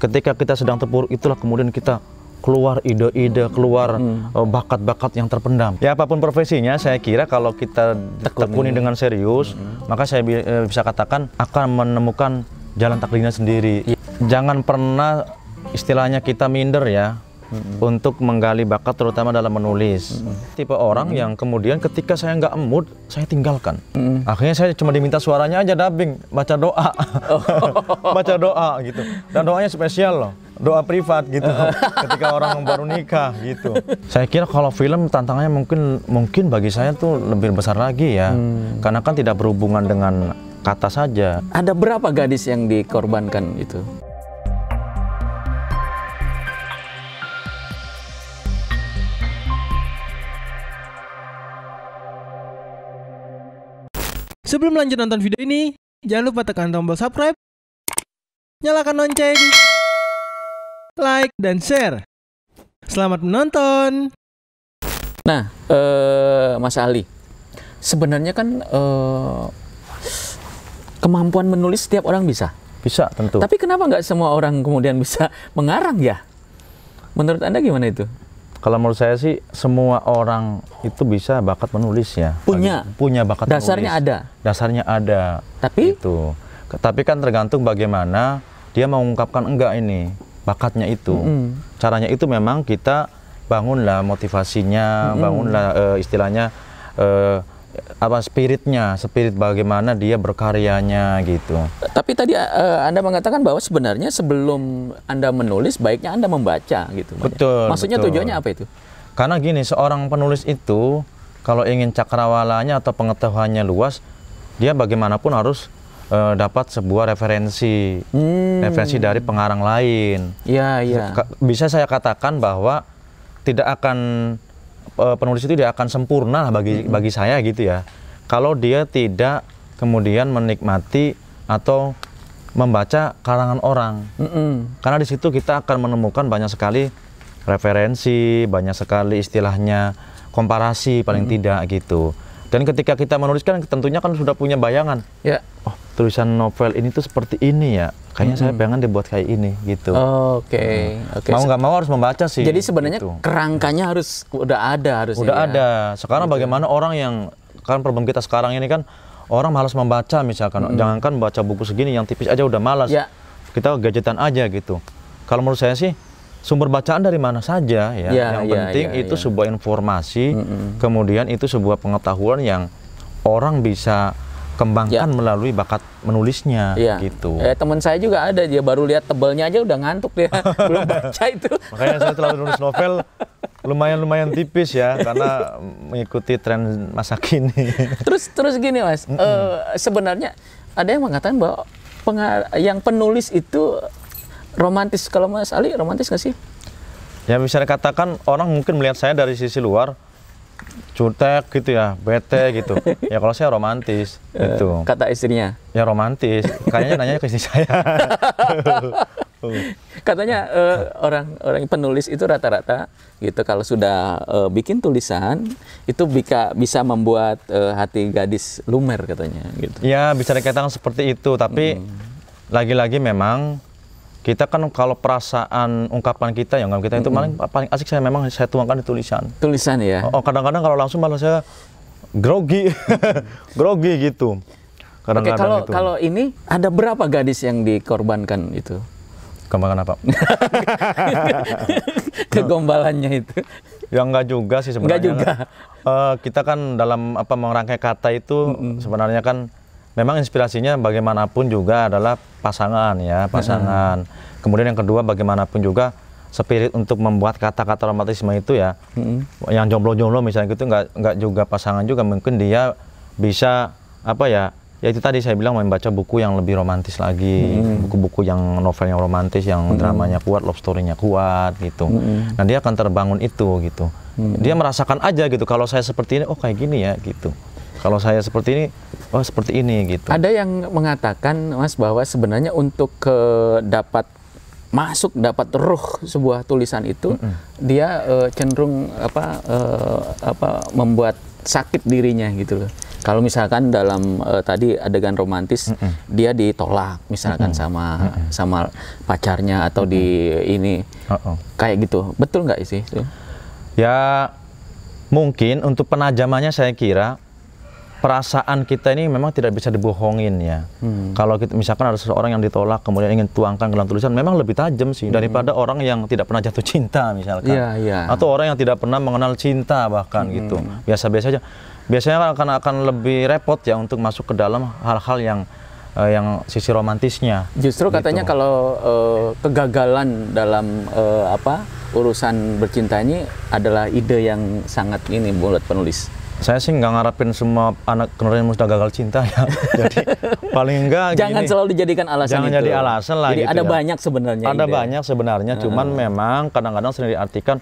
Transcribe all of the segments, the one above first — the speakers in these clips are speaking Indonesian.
ketika kita sedang terpuruk itulah kemudian kita keluar ide-ide, keluar Hmm. eh, bakat-bakat yang terpendam. Ya apa pun profesinya, saya kira kalau kita tekuni dengan serius, Hmm. maka saya bi- eh, bisa katakan akan menemukan jalan takdirnya sendiri. Iya. Jangan pernah istilahnya kita minder ya. Hmm. Untuk menggali bakat terutama dalam menulis. Tipe orang yang kemudian ketika saya nggak mood, saya tinggalkan. Hmm. Akhirnya saya cuma diminta suaranya aja dubbing, baca doa. Oh. baca doa gitu. Dan doanya spesial loh. Doa privat gitu. ketika orang baru nikah gitu. Saya kira kalau film tantangannya mungkin mungkin bagi saya tuh lebih besar lagi ya. Hmm. Karena kan tidak berhubungan dengan kata saja. Ada berapa gadis yang dikorbankan itu? Sebelum lanjut nonton video ini, jangan lupa tekan tombol subscribe, nyalakan lonceng, like, dan share. Selamat menonton! Nah, eh, Mas Ali, sebenarnya kan eh, kemampuan menulis setiap orang bisa. Bisa tentu. Tapi kenapa nggak semua orang kemudian bisa mengarang ya? Menurut Anda gimana itu? Kalau menurut saya sih semua orang itu bisa bakat menulis ya. Punya. Bagi- punya bakat Dasarnya menulis. ada. Dasarnya ada. Tapi itu. Tapi kan tergantung bagaimana dia mengungkapkan enggak ini bakatnya itu. Mm. Caranya itu memang kita bangunlah motivasinya, bangunlah eh, istilahnya eh, apa spiritnya, spirit bagaimana dia berkaryanya gitu. tapi tadi eh, Anda mengatakan bahwa sebenarnya sebelum Anda menulis baiknya Anda membaca gitu. Betul, Maksudnya betul. tujuannya apa itu? Karena gini, seorang penulis itu kalau ingin cakrawalanya atau pengetahuannya luas, dia bagaimanapun harus eh, dapat sebuah referensi, Hmm. referensi dari pengarang lain. Iya, iya. Bisa saya katakan bahwa tidak akan penulis itu tidak akan sempurna bagi bagi saya gitu ya. Kalau dia tidak kemudian menikmati atau membaca karangan orang. Mm-mm. Karena di situ kita akan menemukan banyak sekali referensi, banyak sekali istilahnya komparasi paling tidak gitu. Dan ketika kita menuliskan tentunya kan sudah punya bayangan. Ya. Oh, tulisan novel ini tuh seperti ini ya. Kayaknya saya pengen dibuat kayak ini gitu. Oke, oke. Mau nggak mau harus membaca sih. Jadi sebenarnya gitu. kerangkanya harus udah ada harusnya. udah ya. ada. Sekarang bagaimana orang yang kan problem kita sekarang ini kan orang malas membaca misalkan. Jangankan baca buku segini yang tipis aja udah malas. Ya. Kita gadgetan aja gitu. Kalau menurut saya sih sumber bacaan dari mana saja ya. Ya, yang ya, penting ya, itu ya. sebuah informasi, kemudian itu sebuah pengetahuan yang orang bisa kembangkan melalui bakat menulisnya Iya. gitu. Eh, teman saya juga ada dia baru lihat tebelnya aja udah ngantuk dia belum baca itu. Makanya saya telah nulis novel lumayan-lumayan tipis ya karena mengikuti tren masa kini. terus terus gini mas, eh, sebenarnya ada yang mengatakan bahwa yang penulis itu romantis. Kalau Mas Ali romantis nggak sih? ya bisa dikatakan orang mungkin melihat saya dari sisi luar cutek gitu ya, bete gitu. Ya kalau saya romantis gitu. Kata istrinya. Ya romantis. Kayaknya nanya ke istri saya. Katanya eh, orang orang penulis itu rata-rata gitu kalau sudah eh, bikin tulisan itu bisa bisa membuat eh, hati gadis lumer katanya gitu. ya bisa dikatakan seperti itu, tapi lagi-lagi memang kita kan kalau perasaan ungkapan kita yang kita itu paling paling asik saya memang saya tuangkan di tulisan. Tulisan ya. Oh, kadang-kadang kalau langsung malah saya grogi, grogi gitu. Oke, Kadang-kadang kalau itu. kalau ini ada berapa gadis yang dikorbankan itu? Kembangan apa? Kegombalannya itu. ya enggak juga sih sebenarnya. Enggak juga. Eh, kita kan dalam apa merangkai kata itu sebenarnya kan memang inspirasinya bagaimanapun juga adalah pasangan ya, pasangan. Kemudian yang kedua bagaimanapun juga spirit untuk membuat kata-kata romantisme itu ya. Yang jomblo-jomblo misalnya gitu enggak enggak juga pasangan juga mungkin dia bisa apa ya? Ya itu tadi saya bilang membaca buku yang lebih romantis lagi, buku-buku yang novel yang romantis, yang dramanya kuat, love story-nya kuat gitu. Nah dia akan terbangun itu gitu. Dia merasakan aja gitu. Kalau saya seperti ini, oh kayak gini ya gitu. Kalau saya seperti ini, oh seperti ini gitu. Ada yang mengatakan Mas bahwa sebenarnya untuk ke dapat masuk dapat ruh sebuah tulisan itu dia eh, cenderung apa eh, apa membuat sakit dirinya gitu loh. Kalau misalkan dalam eh, tadi adegan romantis dia ditolak misalkan sama sama pacarnya atau di ini Oh, oh. kayak gitu. Betul nggak sih? Ya mungkin untuk penajamannya saya kira perasaan kita ini memang tidak bisa dibohongin ya. Hmm. Kalau kita misalkan ada seseorang yang ditolak kemudian ingin tuangkan ke dalam tulisan memang lebih tajam sih daripada orang yang tidak pernah jatuh cinta misalkan. Hmm. Iya, iya. Atau orang yang tidak pernah mengenal cinta bahkan gitu. Biasa-biasa aja. Biasanya akan akan lebih repot ya untuk masuk ke dalam hal-hal yang eh, yang sisi romantisnya. Justru katanya Gitu. kalau eh, kegagalan dalam eh, apa urusan bercinta ini adalah ide yang sangat ini buat penulis. Saya sih nggak ngarapin semua anak generasi muda gagal cinta ya. Jadi paling enggak Jangan gini. selalu dijadikan alasan Jangan itu. jadi alasan lah Jadi gitu ada ya. banyak sebenarnya. Ada ide. banyak sebenarnya, cuman memang kadang-kadang sering diartikan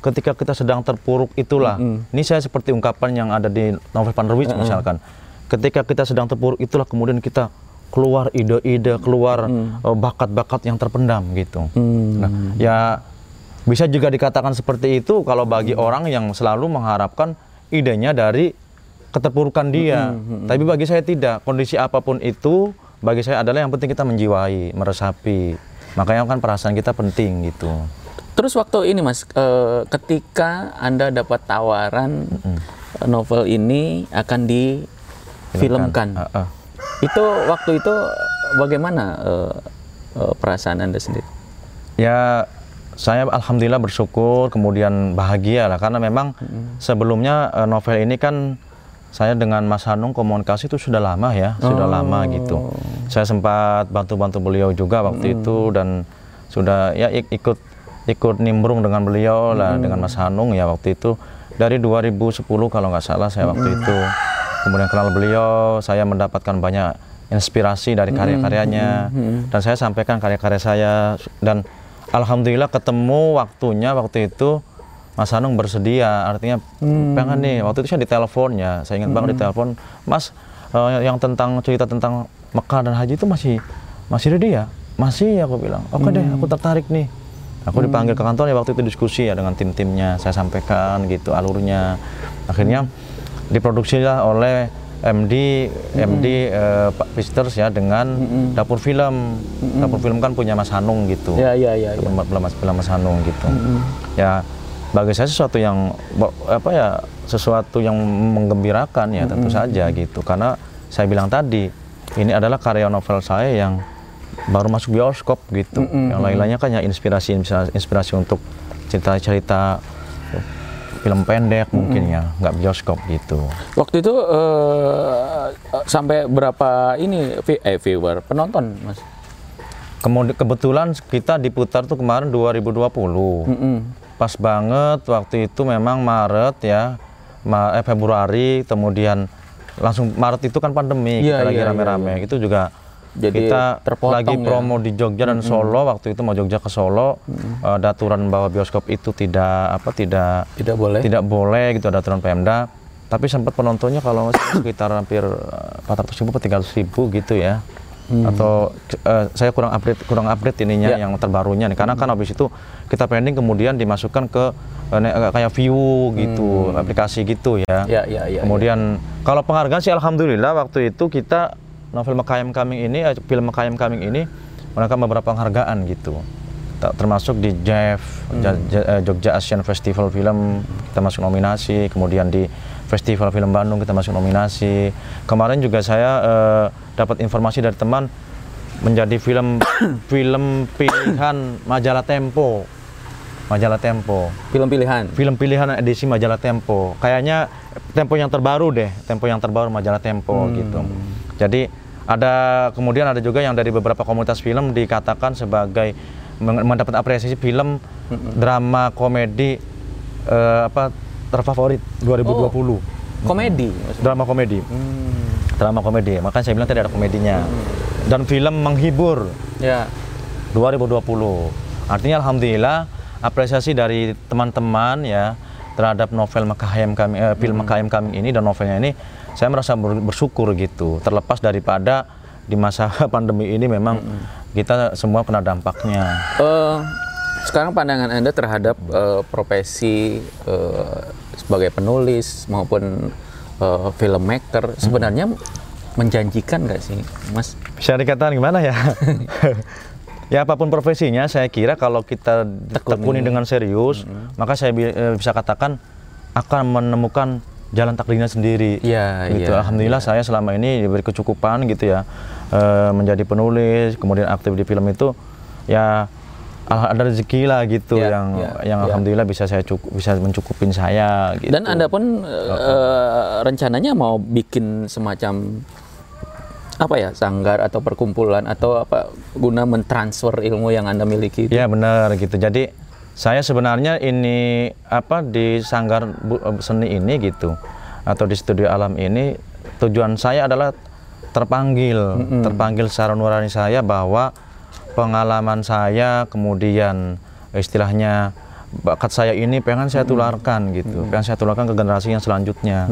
ketika kita sedang terpuruk itulah. Ini saya seperti ungkapan yang ada di novel Panderwich misalkan. Ketika kita sedang terpuruk itulah kemudian kita keluar ide-ide, keluar eh, bakat-bakat yang terpendam gitu. Hmm. Nah, ya bisa juga dikatakan seperti itu kalau bagi orang yang selalu mengharapkan idenya dari keterpurukan dia. Tapi bagi saya tidak. Kondisi apa pun itu bagi saya adalah yang penting kita menjiwai, meresapi. Makanya kan perasaan kita penting gitu. Terus waktu ini Mas, eh, ketika Anda dapat tawaran eh, novel ini akan difilmkan. Ah, ah. Itu waktu itu bagaimana eh, eh, perasaan Anda sendiri? Ya saya alhamdulillah bersyukur kemudian bahagia lah. Karena memang sebelumnya eh, novel ini kan saya dengan Mas Hanung komunikasi itu sudah lama ya, sudah lama gitu. Saya sempat bantu-bantu beliau juga waktu itu dan sudah ya ik- ikut ikut nimbrung dengan beliau lah dengan Mas Hanung ya waktu itu. Dari 2010 kalau nggak salah saya waktu itu. Kemudian kenal beliau, saya mendapatkan banyak inspirasi dari karya-karyanya. Dan saya sampaikan karya-karya saya dan alhamdulillah ketemu waktunya waktu itu Mas Hanung bersedia, artinya pengen nih. Waktu itu saya di teleponnya, saya ingat banget di telepon, Mas eh, yang tentang cerita tentang Mekah dan Haji itu masih masih ready ya? Masih ya aku bilang. Oke deh, aku tertarik nih. Aku dipanggil ke kantor ya waktu itu diskusi ya dengan tim-timnya, saya sampaikan gitu alurnya. Akhirnya diproduksi lah oleh MD MD eh, Pak Pisters ya dengan dapur film. Dapur film kan punya Mas Hanung gitu Ya, ya, ya. ya. Mas Mas Hanung gitu. Ya bagi saya sesuatu yang apa ya sesuatu yang menggembirakan ya tentu saja gitu karena saya bilang tadi ini adalah karya novel saya yang baru masuk bioskop gitu. Yang lain-lainnya kan ya inspirasi inspirasi, inspirasi untuk cerita-cerita film pendek mungkin ya nggak bioskop gitu. Waktu itu eh, sampai berapa ini eh, viewer penonton Mas? Kemudian kebetulan kita diputar tuh kemarin 2020. Mm-mm. Pas banget waktu itu memang Maret ya, Ma- eh, Februari, kemudian langsung Maret itu kan pandemi, Iya, kita lagi iya, iya, rame-rame. Itu juga Jadi kita terpotong lagi ya. promo di Jogja dan Solo waktu itu mau Jogja ke Solo, eh, ada aturan bahwa bioskop itu tidak apa tidak Tidak boleh. tidak boleh gitu ada aturan Pemda. Tapi sempat penontonnya kalau sekitar hampir eh, 400 ribu atau 300 ribu gitu ya. Atau eh, saya kurang update kurang update ininya Ya. yang terbarunya nih. Karena kan habis itu kita pending kemudian dimasukkan ke eh, ne- kayak view gitu, aplikasi gitu ya. Ya, ya, ya. Kemudian kalau penghargaan sih alhamdulillah waktu itu kita novel Mekayam Coming ini, eh, film Mekayam Coming ini mendapatkan beberapa penghargaan gitu. Termasuk di JEF, Ja- Ja- eh, Jogja Asian Festival Film kita masuk nominasi, kemudian di Festival Film Bandung kita masuk nominasi. Kemarin juga saya eh, dapat informasi dari teman menjadi film film pilihan majalah Tempo. Majalah Tempo Film pilihan. film pilihan edisi majalah Tempo. Kayaknya Tempo yang terbaru deh, Tempo yang terbaru majalah Tempo gitu. Jadi ada kemudian ada juga yang dari beberapa komunitas film dikatakan sebagai mendapat apresiasi film drama komedi eh, apa terfavorit 2020. Komedi. maksudnya. Drama komedi. Drama komedi. Makanya saya bilang tadi ada komedinya. Dan film menghibur Ya. 2020. Artinya alhamdulillah apresiasi dari teman-teman ya terhadap novel Mekahayam kami eh, film Mekahayam kami ini dan novelnya ini saya merasa ber- bersyukur gitu. Terlepas daripada di masa pandemi ini memang kita semua kena dampaknya. Eh, sekarang pandangan Anda terhadap eh, profesi eh, sebagai penulis maupun uh, filmmaker sebenarnya menjanjikan nggak sih, Mas? Bisa dikatakan gimana ya? ya apa pun profesinya, saya kira kalau kita tekuni dengan serius, maka saya bi- bisa katakan akan menemukan jalan takdirnya sendiri. Iya, gitu. iya, Alhamdulillah saya selama ini diberi kecukupan gitu ya, eh, menjadi penulis, kemudian aktif di film itu, ya al- ada rezeki lah gitu Iya, yang iya, yang iya. alhamdulillah bisa saya cukup bisa mencukupin saya. Gitu. Dan Anda pun eh, rencananya mau bikin semacam apa ya sanggar atau perkumpulan atau apa guna mentransfer ilmu yang Anda miliki itu? Ya benar gitu. Jadi saya sebenarnya ini apa di sanggar eh, seni ini gitu atau di studio alam ini tujuan saya adalah terpanggil, terpanggil secara nurani saya bahwa pengalaman saya kemudian istilahnya bakat saya ini pengen saya tularkan gitu, pengen saya tularkan ke generasi yang selanjutnya.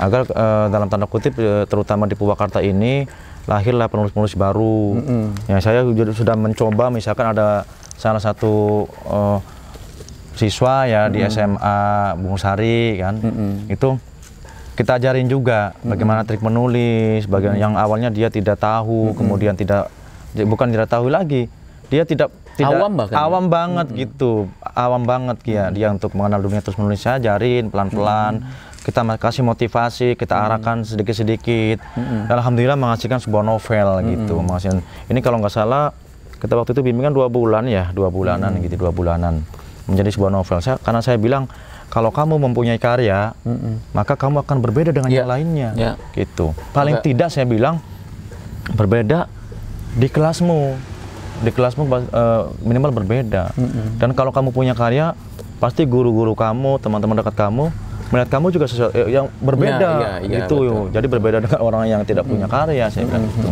Agar eh, dalam tanda kutip eh, terutama di Purwakarta ini lahirlah penulis-penulis baru. Ya saya sudah mencoba misalkan ada salah satu eh, siswa ya di SMA Bung Sari kan? Itu kita ajarin juga bagaimana trik menulis bagian yang awalnya dia tidak tahu kemudian tidak j- bukan tidak tahu lagi dia tidak tidak Awam bahkan ya? awam banget gitu awam banget ya dia untuk mengenal dunia terus menulis saya ajarin pelan-pelan kita ma- kasih motivasi kita arahkan sedikit-sedikit. Dan alhamdulillah menghasilkan sebuah novel gitu menghasilkan ini kalau nggak salah kita waktu itu bimbingan dua bulan ya dua bulanan gitu dua bulanan menjadi sebuah novel. Saya karena saya bilang kalau kamu mempunyai karya maka kamu akan berbeda dengan Ya. yang lainnya. Ya. gitu. Paling Maka- tidak saya bilang berbeda di kelasmu. Di kelasmu eh, minimal berbeda. Dan kalau kamu punya karya pasti guru-guru kamu teman-teman dekat kamu melihat kamu juga sesuatu eh, yang berbeda. Ya, ya, ya, gitu. betul. jadi berbeda dengan orang yang tidak punya karya saya bilang gitu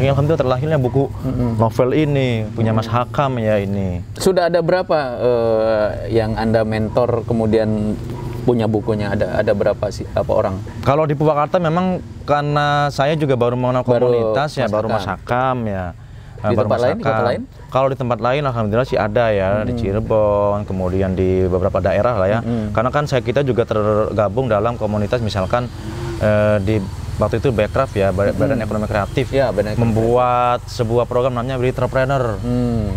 Makanya alhamdulillah terlahirnya buku novel ini punya Mas Hakam ya ini Sudah ada berapa eh, yang Anda mentor kemudian punya bukunya ada ada berapa sih apa orang? Kalau di Purwakarta memang karena saya juga baru mengenal Baru komunitas ya, Mas baru. Mas Hakam ya. Di baru tempat Mas lain, di Hakam. lain? Hmm. Kalau di tempat lain alhamdulillah sih ada ya, di Cirebon, kemudian di beberapa daerah lah ya. Karena kan saya kita juga tergabung dalam komunitas misalkan eh, di waktu itu Backcraft ya, Ba- Badan Ekonomi Kreatif Hmm. Ya, Badan Ekonomi membuat sebuah program namanya Entrepreneur. Hmm.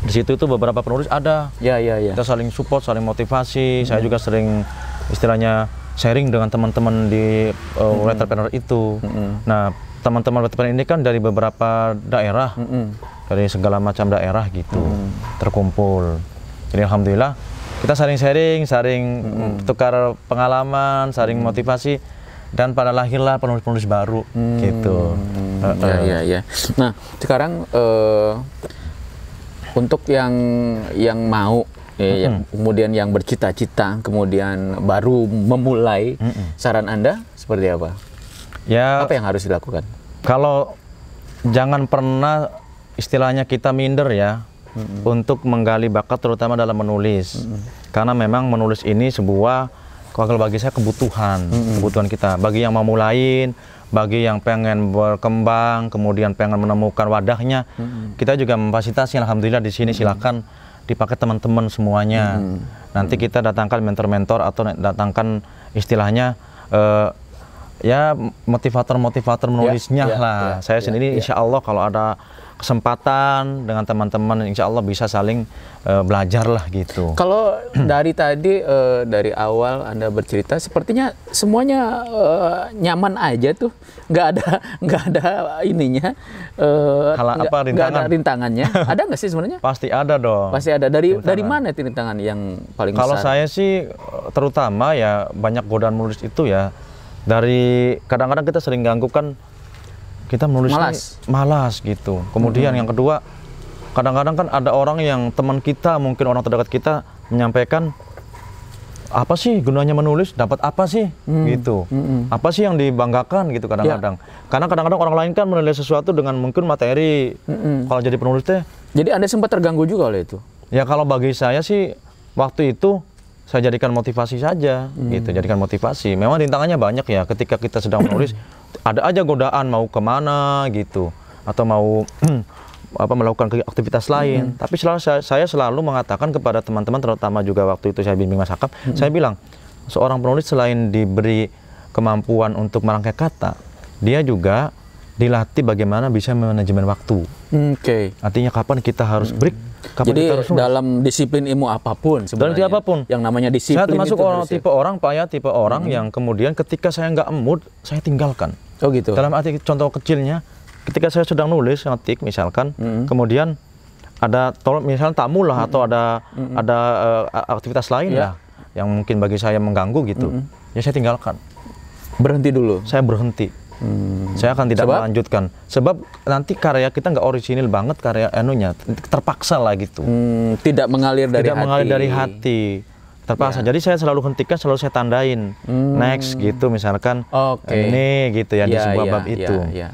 Di situ itu beberapa penulis ada Ya ya ya. kita saling support, saling motivasi. Hmm. Saya juga sering istilahnya sharing dengan teman-teman di uh, entrepreneur itu. Hmm. Nah, teman-teman entrepreneur ini kan dari beberapa daerah, Mm-mm. dari segala macam daerah gitu, Hmm. terkumpul. Jadi alhamdulillah kita saling sharing, saling Hmm. tukar pengalaman, saling motivasi dan pada lahirlah penulis-penulis baru gitu. Hmm, Uh, ya, uh. ya, ya. Nah, sekarang eh, untuk yang yang mau, ya, yang- kemudian yang bercita-cita, kemudian baru memulai, saran Anda seperti apa? Ya Apa yang harus dilakukan? Kalau jangan pernah istilahnya kita minder ya untuk menggali bakat terutama dalam menulis. Karena memang menulis ini sebuah kalau bagi saya kebutuhan, kebutuhan kita. Bagi yang mau mulain, bagi yang pengen berkembang, kemudian pengen menemukan wadahnya, kita juga memfasilitasi. Alhamdulillah di sini silakan dipakai teman-teman semuanya. Nanti kita datangkan mentor-mentor atau datangkan istilahnya eh, ya motivator-motivator menulisnya ya, lah. ya, Saya ya, sendiri insya Allah kalau ada kesempatan dengan teman-teman, insya Allah bisa saling eh, belajar lah gitu. Kalau dari tadi eh, dari awal Anda bercerita, sepertinya semuanya eh, nyaman aja tuh, nggak ada nggak ada ininya, eh, Hala- apa, nggak ada rintangan? rintangannya. ada nggak sih sebenarnya? Pasti ada dong. Pasti ada. Dari dari mana itu rintangan yang paling Kalau besar? saya sih terutama ya banyak godaan menulis itu ya dari kadang-kadang kita sering ganggu kan kita menulis Malas. malas gitu. Kemudian yang kedua kadang-kadang kan ada orang yang teman kita mungkin orang terdekat kita menyampaikan apa sih gunanya menulis? Dapat apa sih? Gitu. Apa sih yang dibanggakan? Gitu kadang-kadang. Karena kadang-kadang orang lain kan menilai sesuatu dengan mungkin materi. Kalau jadi penulis teh Jadi Anda sempat terganggu juga oleh itu. Ya kalau bagi saya sih waktu itu saya jadikan motivasi saja gitu, jadikan motivasi. Memang rintangannya banyak ya ketika kita sedang menulis ada aja godaan mau ke mana gitu atau mau apa melakukan aktivitas lain. Tapi selalu saya, saya selalu mengatakan kepada teman-teman terutama juga waktu itu saya bimbing Mas Hakam, saya bilang seorang penulis selain diberi kemampuan untuk merangkai kata, dia juga dilatih bagaimana bisa manajemen waktu. Oke. Artinya kapan kita harus break, kapan Jadi dalam disiplin ilmu apa pun sebenarnya. tiap apa pun. Yang namanya disiplin Saya termasuk itu orang ya. tipe orang Pak ya, tipe orang yang kemudian ketika saya nggak mood, saya tinggalkan. Oh gitu. Dalam arti contoh kecilnya, ketika saya sedang nulis ngetik misalkan, kemudian ada tolong misalnya tamu lah atau ada ada eh, aktivitas lain Ya. lah yang mungkin bagi saya mengganggu gitu, ya saya tinggalkan. Berhenti dulu. Saya berhenti. Saya akan tidak Sebab? melanjutkan. Sebab nanti karya kita nggak orisinil banget karya anunya, terpaksa lah gitu. Hmm, tidak mengalir dari tidak hati. mengalir dari hati terpaksa jadi saya selalu hentikan selalu saya tandain next gitu misalkan Oke. ini gitu ya, di Ya, sebuah ya, bab ya, itu ya.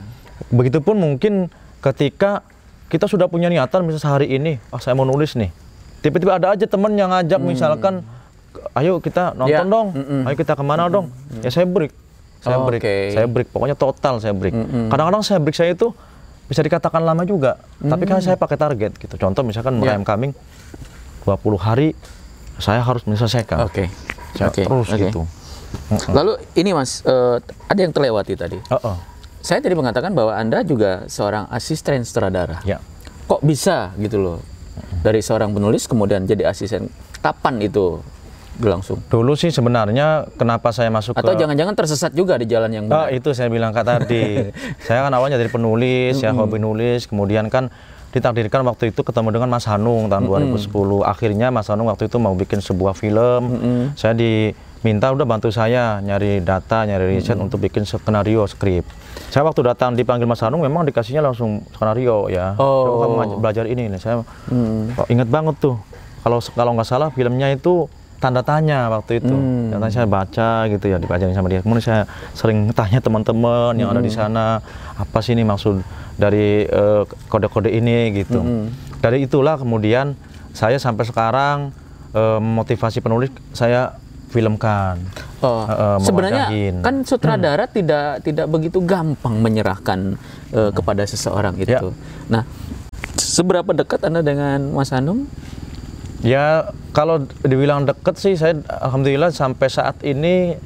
begitupun mungkin ketika kita sudah punya niatan misalnya sehari ini oh saya mau nulis nih tiba-tiba ada aja temen yang ngajak misalkan ayo kita nonton Hmm. Ya, dong mm-mm. ayo kita ke mana dong ya saya break saya break Oke. saya break pokoknya total saya break kadang-kadang saya break saya itu bisa dikatakan lama juga tapi kan saya pakai target gitu contoh misalkan Mm. Ya. Merayam Coming 20 hari saya harus menyelesaikan Oke. saya Oke, terus oke. gitu Lalu ini Mas, eh, ada yang terlewati tadi. Oh, oh. Saya tadi mengatakan bahwa Anda juga seorang asisten sutradara. ya Kok bisa gitu loh? Dari seorang penulis kemudian jadi asisten. Kapan itu berlangsung? dulu sih sebenarnya kenapa saya masuk Atau ke jangan-jangan tersesat juga di jalan yang Oh, benar? itu saya bilang kak tadi. saya kan awalnya dari penulis, ya hobi nulis, kemudian kan ditakdirkan waktu itu ketemu dengan Mas Hanung tahun 2010. Akhirnya Mas Hanung waktu itu mau bikin sebuah film. Saya diminta udah bantu saya nyari data, nyari riset untuk bikin skenario skrip. Saya waktu datang dipanggil Mas Hanung memang dikasihnya langsung skenario ya. Oh. Kamu belajar ini nih. Saya oh, ingat banget tuh. Kalau kalau nggak salah filmnya itu tanda tanya waktu itu. Hmm. Tanda saya baca gitu ya dipelajarin sama dia. Kemudian saya sering tanya teman-teman yang ada di sana apa sih ini maksud dari eh, kode-kode ini gitu. Dari itulah kemudian saya sampai sekarang eh, motivasi penulis saya filmkan. Oh, eh, sebenarnya kan sutradara tidak tidak begitu gampang menyerahkan eh, kepada seseorang Ya. itu. Nah, seberapa dekat Anda dengan Mas Hanung? Ya kalau dibilang deket sih saya alhamdulillah sampai saat ini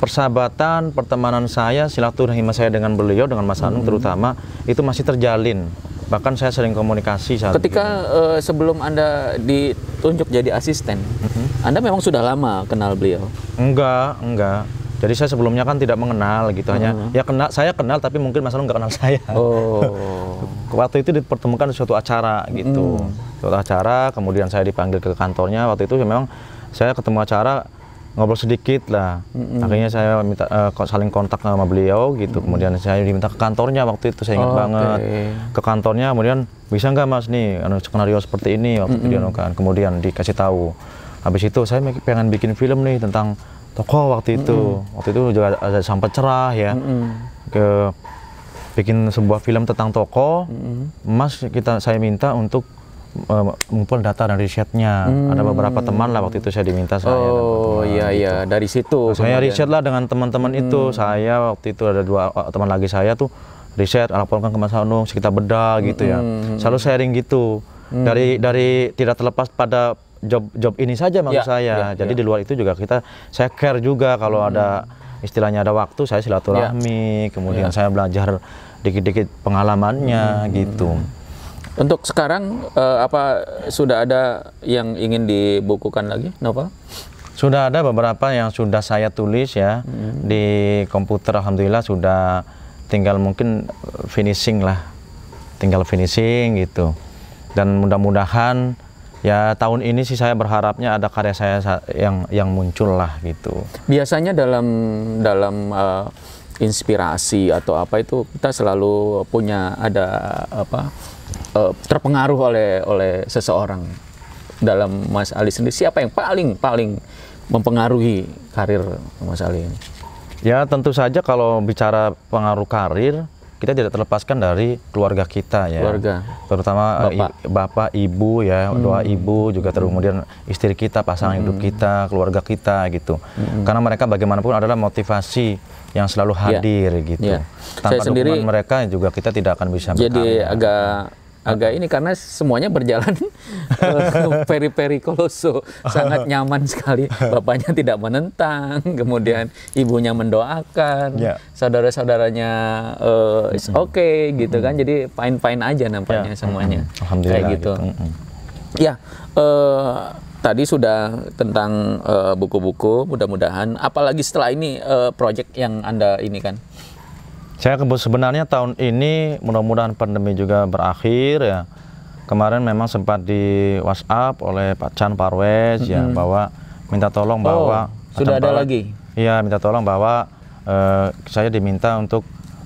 persahabatan pertemanan saya silaturahim saya dengan beliau dengan Mas Hanung terutama itu masih terjalin bahkan saya sering komunikasi saat Ketika eh, sebelum Anda ditunjuk jadi asisten, Mhm. Anda memang sudah lama kenal beliau. enggak enggak jadi saya sebelumnya kan tidak mengenal gitu hanya ya kenal saya kenal tapi mungkin Mas Hanung nggak kenal saya. Oh. waktu itu dipertemukan di suatu acara gitu. Suatu acara kemudian saya dipanggil ke kantornya. Waktu itu memang saya ketemu acara ngobrol sedikit lah. Akhirnya saya minta ko- saling kontak sama beliau gitu. Kemudian saya diminta ke kantornya waktu itu saya ingat Oke. banget. ke kantornya kemudian bisa nggak mas nih anu, skenario seperti ini? Waktu itu dianukan kemudian dikasih tahu. Habis itu saya pengen bikin film nih tentang tokoh waktu itu waktu itu juga ada sampai cerah ya ke bikin sebuah film tentang tokoh, Mas kita saya minta untuk uh, mengumpul data dan risetnya. Ada beberapa teman lah waktu itu saya diminta saya. Oh teman-teman iya gitu. iya dari situ. Saya kemudian. riset lah dengan teman-teman itu. Saya waktu itu ada dua uh, teman lagi saya tuh riset laporkan ke Mas Hanung, kita bedah gitu ya. Selalu sharing gitu. Dari dari tidak terlepas pada job job ini saja maksud Ya, saya. ya, Jadi di luar itu juga kita saya care juga kalau ada istilahnya ada waktu saya silaturahmi, kemudian saya belajar dikit-dikit pengalamannya gitu. Untuk sekarang eh, apa sudah ada yang ingin dibukukan lagi novel? Sudah ada beberapa yang sudah saya tulis ya di komputer alhamdulillah sudah tinggal mungkin finishing lah. Tinggal finishing gitu. Dan mudah-mudahan ya tahun ini sih saya berharapnya ada karya saya sa- yang yang muncul lah gitu. Biasanya dalam dalam eh, inspirasi atau apa itu kita selalu punya ada apa eh, terpengaruh oleh oleh seseorang. Dalam Mas Ali sendiri siapa yang paling paling mempengaruhi karir Mas Ali ini? Ya tentu saja kalau bicara pengaruh karir kita tidak terlepaskan dari keluarga kita ya. Keluarga. Terutama Bapak. i- bapak, ibu ya, doa ibu juga terus kemudian istri kita, pasangan hidup kita, keluarga kita gitu. Karena mereka bagaimanapun adalah motivasi yang selalu Ya. hadir gitu. Ya. Tanpa Saya sendiri- dukungan mereka juga kita tidak akan bisa Jadi berkarya. agak agak ini karena semuanya berjalan eh, peri-peri koloso, sangat nyaman sekali. Bapaknya tidak menentang, kemudian ibunya mendoakan, Ya. saudara-saudaranya eh, is okay gitu kan. Jadi fine-fine aja nampaknya Ya. semuanya. Alhamdulillah Kayak gitu. gitu. Mm-mm. Ya, eh, tadi sudah tentang eh, buku-buku. Mudah-mudahan, apalagi setelah ini eh, project yang anda ini kan. Saya sebenarnya tahun ini mudah-mudahan pandemi juga berakhir ya. Kemarin memang sempat di WhatsApp oleh Pak Chan Parwes ya bahwa minta tolong bahwa Oh, sudah Chan ada Parwes- lagi? Iya, minta tolong bahwa eh, saya diminta untuk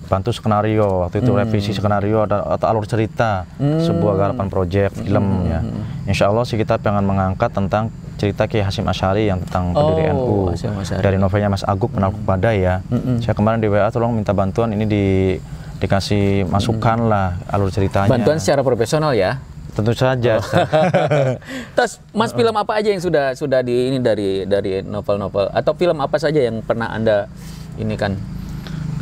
bantu skenario waktu itu revisi skenario atau, atau alur cerita sebuah garapan proyek film ya. Insya Allah sih kita pengen mengangkat tentang cerita Kiai Hasim Asyari yang tentang pendiri Oh, NU dari novelnya Mas Agung Penakut Badai ya. Saya kemarin di WA tolong minta bantuan ini di dikasih masukan lah alur ceritanya. Bantuan secara profesional ya. Tentu saja. Terus Mas film apa aja yang sudah sudah di ini dari dari novel-novel atau film apa saja yang pernah Anda ini kan?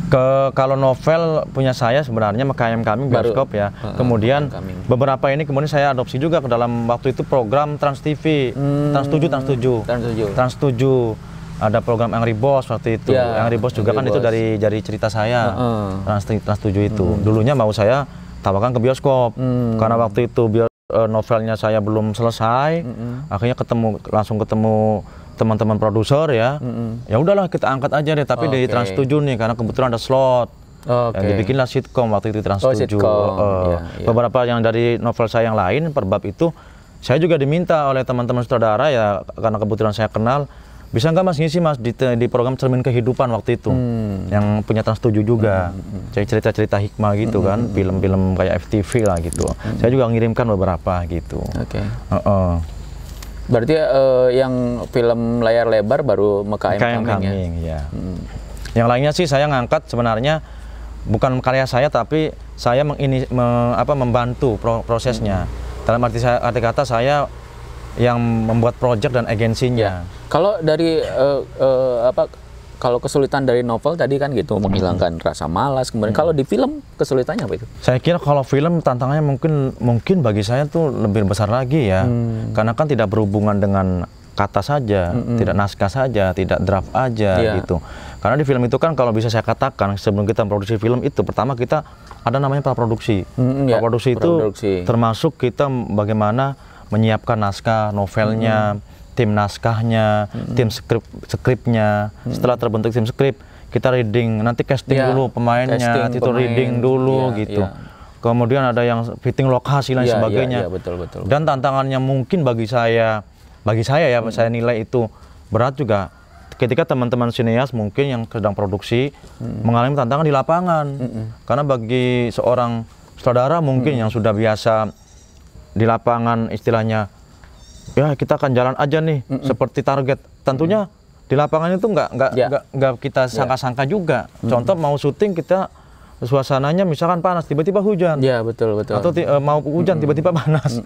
Ke kalau novel punya saya sebenarnya Mekayam Kami Baru. bioskop ya. Kemudian beberapa ini kemudian saya adopsi juga ke dalam waktu itu program Trans TV. Trans 7 Trans 7. Trans 7. Trans 7 ada program Angry Boss waktu itu. Ya, Angry Boss juga Angry kan itu Boss. dari dari cerita saya. Heeh. Trans Trans 7 itu. Dulunya mau saya tawarkan ke bioskop. Karena waktu itu bio- eh, novelnya saya belum selesai. Akhirnya ketemu langsung ketemu teman-teman produser ya. Ya udahlah kita angkat aja deh tapi di Oke. Trans 7 nih karena kebetulan ada slot. Oke. Ya, dibikinlah sitkom waktu itu Trans Oh, 7. sitkom. Eh, Iya, iya. Beberapa yang dari novel saya yang lain per bab itu saya juga diminta oleh teman-teman saudara ya karena kebetulan saya kenal bisa nggak mas ngisi mas di, di program cermin kehidupan waktu itu Hmm. yang punya Trans 7 juga jadi cerita-cerita hikmah gitu Hmm, kan film-film kayak FTV lah gitu saya juga ngirimkan beberapa gitu Oke. Heeh. Berarti eh, yang film layar lebar baru Mekayam Kayak Kaming ya. ya. Yang lainnya sih saya ngangkat sebenarnya bukan karya saya tapi saya mengini me- apa membantu pro- prosesnya. Dalam arti saya arti kata saya yang membuat project dan agensinya. Kalau dari eh, eh, apa kalau kesulitan dari novel tadi kan gitu menghilangkan rasa malas kemudian kalau di film kesulitannya apa itu? Saya kira kalau film tantangannya mungkin mungkin bagi saya tuh lebih besar lagi ya. Karena kan tidak berhubungan dengan kata saja, tidak naskah saja, tidak draft aja Iya. gitu. Karena di film itu kan kalau bisa saya katakan sebelum kita produksi film itu pertama kita ada namanya praproduksi. Mm, ya, praproduksi itu termasuk kita bagaimana menyiapkan naskah novelnya, tim naskahnya, tim skrip skripnya. Setelah terbentuk tim skrip, kita reading, nanti casting Iya, dulu pemainnya, casting itu pemain, reading dulu iya, gitu. iya. Kemudian ada yang fitting lokasi dan Iya, iya, sebagainya. iya, betul, betul. Dan tantangannya mungkin bagi saya, bagi saya ya, saya nilai itu berat juga. Ketika teman-teman sineas mungkin yang sedang produksi mengalami tantangan di lapangan, karena bagi seorang saudara mungkin yang sudah biasa di lapangan istilahnya, ya kita akan jalan aja nih seperti target. Tentunya di lapangan itu nggak nggak Ya. nggak kita sangka-sangka juga. Contoh mau syuting kita suasananya misalkan panas tiba-tiba hujan Ya betul betul. atau eh, mau hujan tiba-tiba panas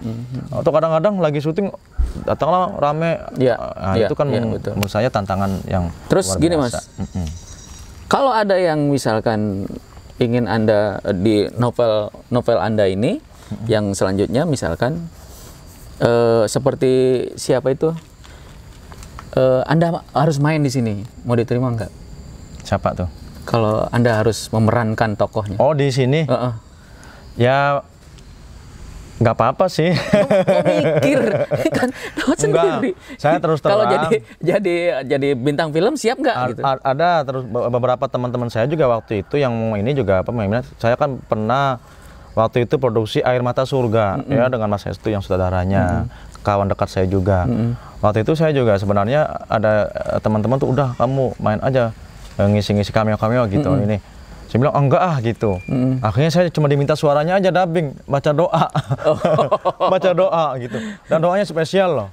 atau kadang-kadang lagi syuting datanglah rame Iya, Nah, iya, itu kan iya, meng- betul. menurut saya tantangan yang Terus luar gini, biasa. Mas. Mm-mm. Kalau ada yang misalkan ingin anda eh, di novel novel anda ini yang selanjutnya misalkan eh, seperti siapa itu Eh, anda harus main di sini mau diterima nggak? siapa tuh Kalau anda harus memerankan tokohnya. oh di sini Heeh. ya nggak apa-apa sih mikir kan sendiri. saya terus Kalau terang. jadi jadi jadi bintang film siap nggak gitu? ada terus be- beberapa teman-teman saya juga waktu itu yang ini juga apa mainnya saya kan pernah waktu itu produksi Air Mata Surga ya dengan Mas Hestu yang saudaranya kawan dekat saya juga. Waktu itu saya juga sebenarnya ada eh, teman-teman tuh udah kamu main aja eh, ngisi-ngisi cameo-cameo gitu ini. Saya bilang "Oh, enggak ah gitu. Akhirnya saya cuma diminta suaranya aja dubbing baca doa. Baca doa gitu. Dan doanya spesial loh.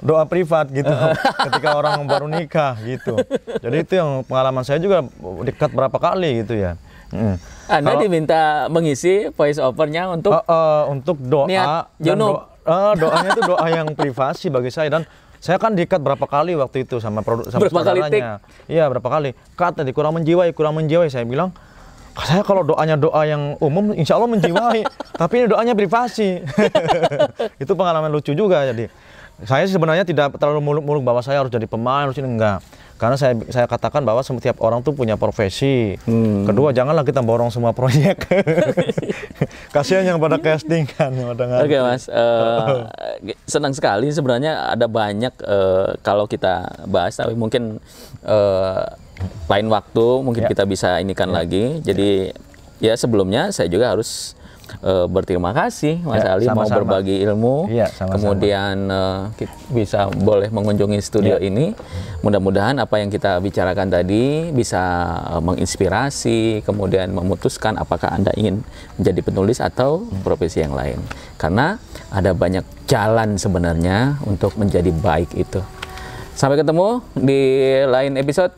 Doa privat gitu. Ketika orang baru nikah gitu. Jadi itu yang pengalaman saya juga dekat berapa kali gitu ya. Mm. Anda Kalau- diminta mengisi voice overnya untuk Eh, eh, untuk doa Niat doa- eh, doanya itu doa yang privasi bagi saya dan saya kan diikat berapa kali waktu itu sama produk sama Berapa kali saudaranya. Iya berapa kali. Kata di kurang menjiwai, kurang menjiwai. Saya bilang saya kalau doanya doa yang umum insya Allah menjiwai tapi ini doanya privasi itu pengalaman lucu juga jadi saya sebenarnya tidak terlalu muluk-muluk bahwa saya harus jadi pemain harus ini enggak karena saya saya katakan bahwa setiap orang tuh punya profesi. Hmm. Kedua, janganlah kita borong semua proyek. Kasihan yang pada casting kan, yang pada Oke, okay, Mas. Uh, senang sekali sebenarnya ada banyak uh, kalau kita bahas tapi mungkin uh, lain waktu mungkin ya. kita bisa inikan ya. lagi. Jadi ya sebelumnya saya juga harus uh, berterima kasih Mas ya, Ali sama -sama. mau berbagi ilmu. Ya, sama -sama. Kemudian uh, bisa boleh mengunjungi studio ya. ini. Mudah-mudahan apa yang kita bicarakan tadi bisa uh, menginspirasi, kemudian memutuskan apakah Anda ingin menjadi penulis atau profesi yang lain. Karena ada banyak jalan sebenarnya untuk menjadi baik itu. Sampai ketemu di lain episode.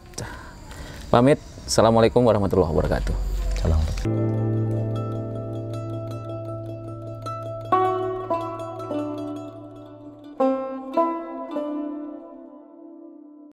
Pamit. Assalamualaikum warahmatullahi wabarakatuh. Salam.